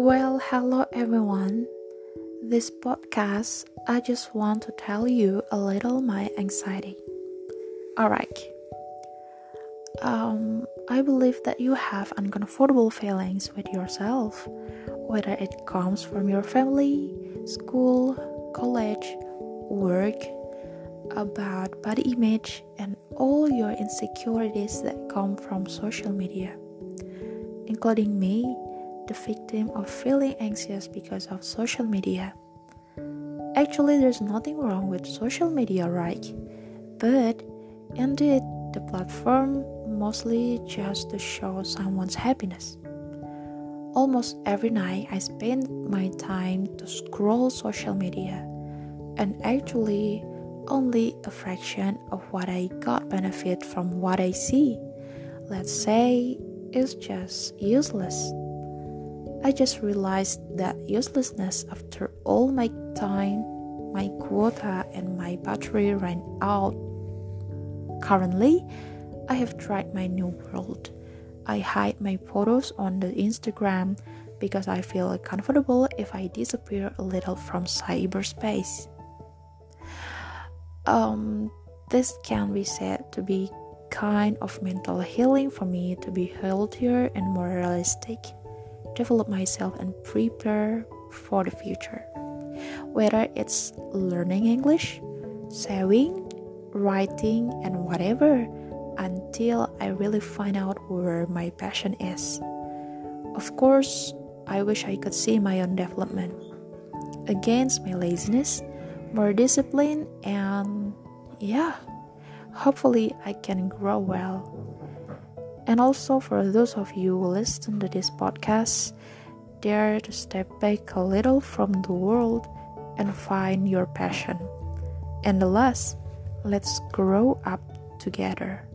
Well, hello everyone. This podcast, I just want to tell you a little my anxiety. Alright. Um, I believe that you have uncomfortable feelings with yourself, whether it comes from your family, school, college, work, about body image, and all your insecurities that come from social media, including me, the victim of feeling anxious because of social media. Actually, there's nothing wrong with social media, right? But indeed, the platform mostly just to show someone's happiness. Almost every night, I spend my time to scroll social media, and actually, only a fraction of what I got benefit from what I see. Let's say it's just useless. I just realized that uselessness after all my time, my quota, and my battery ran out. Currently, I have tried my new world. I hide my photos on the Instagram because I feel comfortable if I disappear a little from cyberspace. Um, this can be said to be kind of mental healing for me to be healthier and more realistic, develop myself and prepare for the future. Whether it's learning English, sewing, writing, and whatever, until I really find out where my passion is. Of course, I wish I could see my own development. Against my laziness, more discipline, and yeah, hopefully I can grow well. And also for those of you who listen to this podcast, dare to step back a little from the world and find your passion. And the last, let's grow up together.